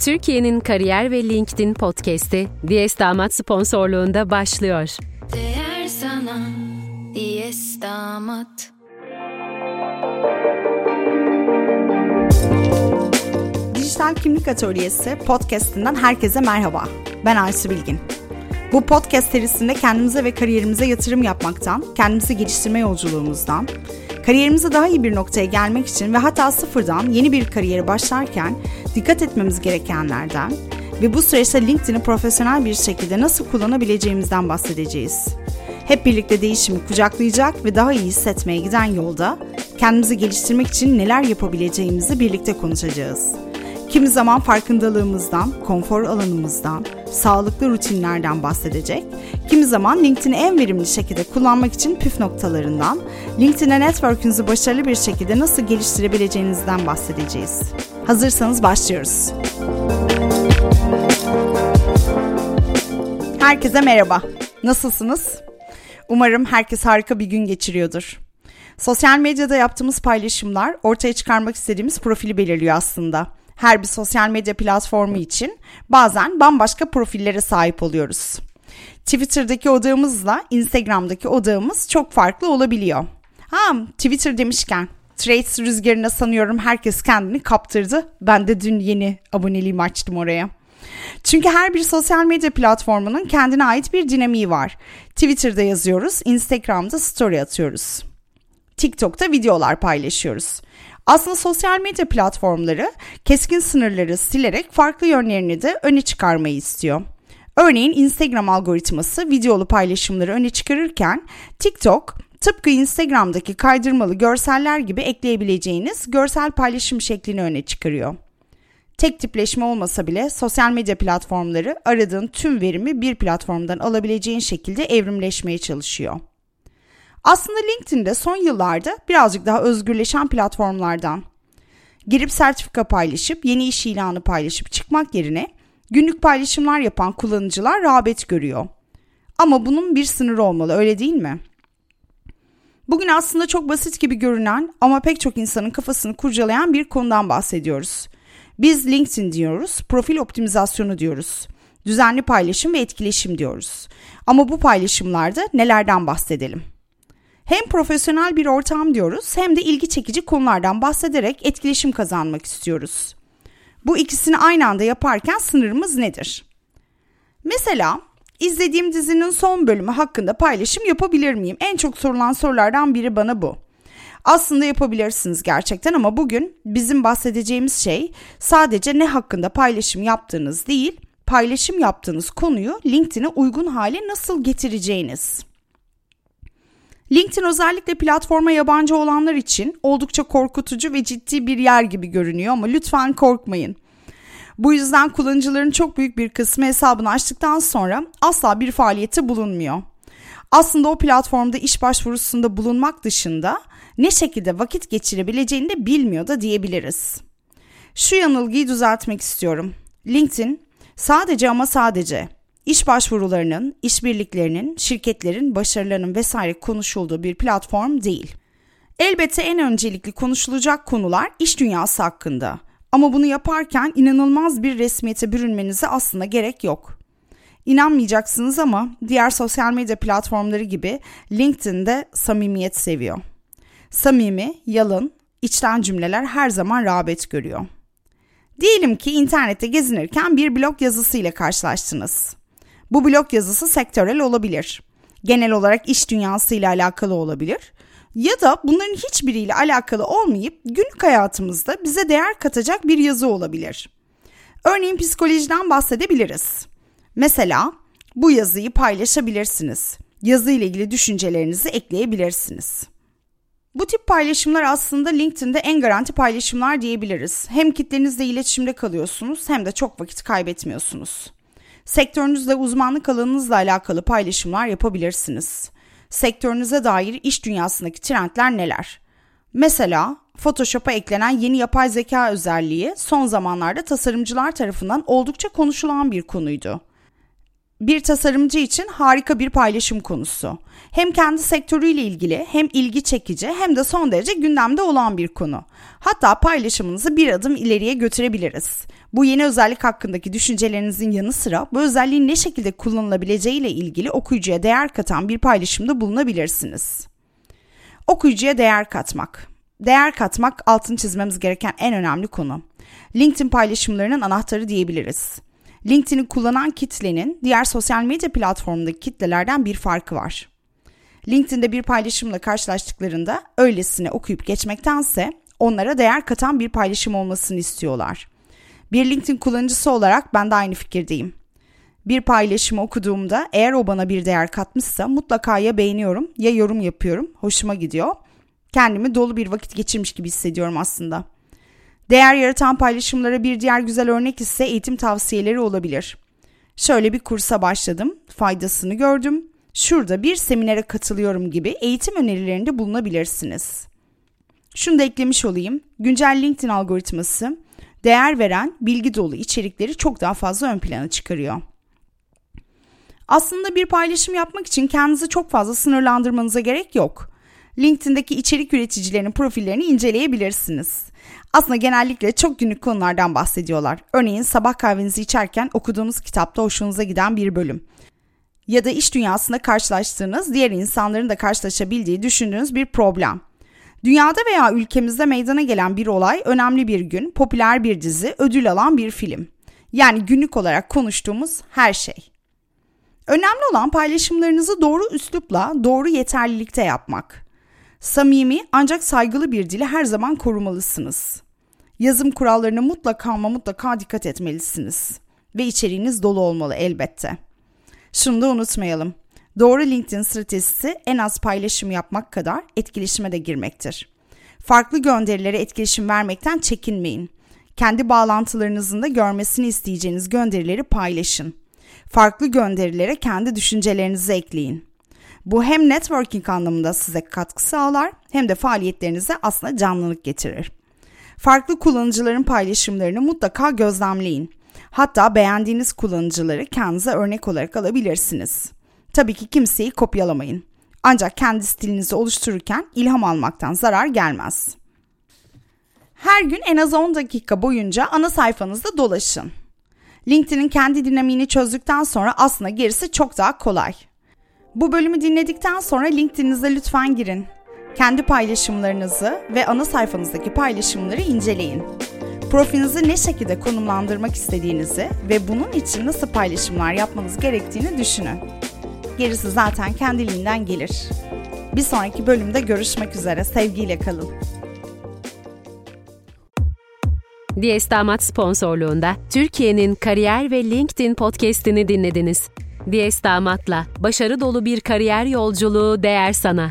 Türkiye'nin kariyer ve LinkedIn podcast'i Diyes Damat sponsorluğunda başlıyor. Değer sana Diyes Damat Dijital Kimlik Atölyesi podcast'inden herkese merhaba. Ben Aysu Bilgin. Bu podcast serisinde kendimize ve kariyerimize yatırım yapmaktan, kendimizi geliştirme yolculuğumuzdan, kariyerimize daha iyi bir noktaya gelmek için ve hatta sıfırdan yeni bir kariyere başlarken dikkat etmemiz gerekenlerden ve bu süreçte LinkedIn'i profesyonel bir şekilde nasıl kullanabileceğimizden bahsedeceğiz. Hep birlikte değişimi kucaklayacak ve daha iyi hissetmeye giden yolda kendimizi geliştirmek için neler yapabileceğimizi birlikte konuşacağız. Kimi zaman farkındalığımızdan, konfor alanımızdan, sağlıklı rutinlerden bahsedecek. Kimi zaman LinkedIn'i en verimli şekilde kullanmak için püf noktalarından, LinkedIn'e network'ünüzü başarılı bir şekilde nasıl geliştirebileceğinizden bahsedeceğiz. Hazırsanız başlıyoruz. Herkese merhaba. Nasılsınız? Umarım herkes harika bir gün geçiriyordur. Sosyal medyada yaptığımız paylaşımlar ortaya çıkarmak istediğimiz profili belirliyor aslında. Her bir sosyal medya platformu için bazen bambaşka profillere sahip oluyoruz. Twitter'daki odağımızla Instagram'daki odağımız çok farklı olabiliyor. Ha, Twitter demişken Trades rüzgarına sanıyorum herkes kendini kaptırdı. Ben de dün yeni aboneliğimi açtım oraya. Çünkü her bir sosyal medya platformunun kendine ait bir dinamiği var. Twitter'da yazıyoruz, Instagram'da story atıyoruz. TikTok'ta videolar paylaşıyoruz. Aslında sosyal medya platformları keskin sınırları silerek farklı yönlerini de öne çıkarmayı istiyor. Örneğin Instagram algoritması videolu paylaşımları öne çıkarırken TikTok tıpkı Instagram'daki kaydırmalı görseller gibi ekleyebileceğiniz görsel paylaşım şeklini öne çıkarıyor. Tek tipleşme olmasa bile sosyal medya platformları aradığın tüm verimi bir platformdan alabileceğin şekilde evrimleşmeye çalışıyor. Aslında LinkedIn de son yıllarda birazcık daha özgürleşen platformlardan. Girip sertifika paylaşıp yeni iş ilanı paylaşıp çıkmak yerine günlük paylaşımlar yapan kullanıcılar rağbet görüyor. Ama bunun bir sınırı olmalı öyle değil mi? Bugün aslında çok basit gibi görünen ama pek çok insanın kafasını kurcalayan bir konudan bahsediyoruz. Biz LinkedIn diyoruz, profil optimizasyonu diyoruz. Düzenli paylaşım ve etkileşim diyoruz. Ama bu paylaşımlarda nelerden bahsedelim? Hem profesyonel bir ortam diyoruz hem de ilgi çekici konulardan bahsederek etkileşim kazanmak istiyoruz. Bu ikisini aynı anda yaparken sınırımız nedir? Mesela izlediğim dizinin son bölümü hakkında paylaşım yapabilir miyim? En çok sorulan sorulardan biri bana bu. Aslında yapabilirsiniz gerçekten ama bugün bizim bahsedeceğimiz şey sadece ne hakkında paylaşım yaptığınız değil, paylaşım yaptığınız konuyu LinkedIn'e uygun hale nasıl getireceğiniz. LinkedIn özellikle platforma yabancı olanlar için oldukça korkutucu ve ciddi bir yer gibi görünüyor ama lütfen korkmayın. Bu yüzden kullanıcıların çok büyük bir kısmı hesabını açtıktan sonra asla bir faaliyeti bulunmuyor. Aslında o platformda iş başvurusunda bulunmak dışında ne şekilde vakit geçirebileceğini de bilmiyor da diyebiliriz. Şu yanılgıyı düzeltmek istiyorum. LinkedIn sadece ama sadece iş başvurularının, işbirliklerinin, şirketlerin başarılarının vesaire konuşulduğu bir platform değil. Elbette en öncelikli konuşulacak konular iş dünyası hakkında. Ama bunu yaparken inanılmaz bir resmiyete bürünmenize aslında gerek yok. İnanmayacaksınız ama diğer sosyal medya platformları gibi LinkedIn de samimiyet seviyor. Samimi, yalın, içten cümleler her zaman rağbet görüyor. Diyelim ki internette gezinirken bir blog yazısıyla karşılaştınız. Bu blog yazısı sektörel olabilir. Genel olarak iş dünyasıyla alakalı olabilir. Ya da bunların hiçbiriyle alakalı olmayıp günlük hayatımızda bize değer katacak bir yazı olabilir. Örneğin psikolojiden bahsedebiliriz. Mesela bu yazıyı paylaşabilirsiniz. Yazı ile ilgili düşüncelerinizi ekleyebilirsiniz. Bu tip paylaşımlar aslında LinkedIn'de en garanti paylaşımlar diyebiliriz. Hem kitlenizle iletişimde kalıyorsunuz hem de çok vakit kaybetmiyorsunuz. Sektörünüzle uzmanlık alanınızla alakalı paylaşımlar yapabilirsiniz. Sektörünüze dair iş dünyasındaki trendler neler? Mesela Photoshop'a eklenen yeni yapay zeka özelliği son zamanlarda tasarımcılar tarafından oldukça konuşulan bir konuydu. Bir tasarımcı için harika bir paylaşım konusu. Hem kendi sektörüyle ilgili hem ilgi çekici hem de son derece gündemde olan bir konu. Hatta paylaşımınızı bir adım ileriye götürebiliriz. Bu yeni özellik hakkındaki düşüncelerinizin yanı sıra bu özelliğin ne şekilde kullanılabileceği ile ilgili okuyucuya değer katan bir paylaşımda bulunabilirsiniz. Okuyucuya değer katmak. Değer katmak altını çizmemiz gereken en önemli konu. LinkedIn paylaşımlarının anahtarı diyebiliriz. LinkedIn'i kullanan kitlenin diğer sosyal medya platformundaki kitlelerden bir farkı var. LinkedIn'de bir paylaşımla karşılaştıklarında öylesine okuyup geçmektense onlara değer katan bir paylaşım olmasını istiyorlar. Bir LinkedIn kullanıcısı olarak ben de aynı fikirdeyim. Bir paylaşımı okuduğumda eğer o bana bir değer katmışsa mutlaka ya beğeniyorum ya yorum yapıyorum. Hoşuma gidiyor. Kendimi dolu bir vakit geçirmiş gibi hissediyorum aslında. Değer yaratan paylaşımlara bir diğer güzel örnek ise eğitim tavsiyeleri olabilir. Şöyle bir kursa başladım, faydasını gördüm. Şurada bir seminere katılıyorum gibi eğitim önerilerinde bulunabilirsiniz. Şunu da eklemiş olayım. Güncel LinkedIn algoritması değer veren, bilgi dolu içerikleri çok daha fazla ön plana çıkarıyor. Aslında bir paylaşım yapmak için kendinizi çok fazla sınırlandırmanıza gerek yok. LinkedIn'deki içerik üreticilerinin profillerini inceleyebilirsiniz. Aslında genellikle çok günlük konulardan bahsediyorlar. Örneğin sabah kahvenizi içerken okuduğunuz kitapta hoşunuza giden bir bölüm. Ya da iş dünyasında karşılaştığınız, diğer insanların da karşılaşabildiği düşündüğünüz bir problem. Dünyada veya ülkemizde meydana gelen bir olay, önemli bir gün, popüler bir dizi, ödül alan bir film. Yani günlük olarak konuştuğumuz her şey. Önemli olan paylaşımlarınızı doğru üslupla, doğru yeterlilikte yapmak. Samimi ancak saygılı bir dili her zaman korumalısınız. Yazım kurallarına mutlaka ama mutlaka dikkat etmelisiniz. Ve içeriğiniz dolu olmalı elbette. Şunu da unutmayalım. Doğru LinkedIn stratejisi en az paylaşım yapmak kadar etkileşime de girmektir. Farklı gönderilere etkileşim vermekten çekinmeyin. Kendi bağlantılarınızın da görmesini isteyeceğiniz gönderileri paylaşın. Farklı gönderilere kendi düşüncelerinizi ekleyin. Bu hem networking anlamında size katkı sağlar hem de faaliyetlerinize aslında canlılık getirir. Farklı kullanıcıların paylaşımlarını mutlaka gözlemleyin. Hatta beğendiğiniz kullanıcıları kendinize örnek olarak alabilirsiniz. Tabii ki kimseyi kopyalamayın. Ancak kendi stilinizi oluştururken ilham almaktan zarar gelmez. Her gün en az 10 dakika boyunca ana sayfanızda dolaşın. LinkedIn'in kendi dinamiğini çözdükten sonra aslında gerisi çok daha kolay. Bu bölümü dinledikten sonra LinkedIn'inize lütfen girin. Kendi paylaşımlarınızı ve ana sayfanızdaki paylaşımları inceleyin. Profilinizi ne şekilde konumlandırmak istediğinizi ve bunun için nasıl paylaşımlar yapmanız gerektiğini düşünün. Gerisi zaten kendiliğinden gelir. Bir sonraki bölümde görüşmek üzere. Sevgiyle kalın. Diyes Damat sponsorluğunda Türkiye'nin kariyer ve LinkedIn podcast'ini dinlediniz. Diyes Damat'la başarı dolu bir kariyer yolculuğu değer sana.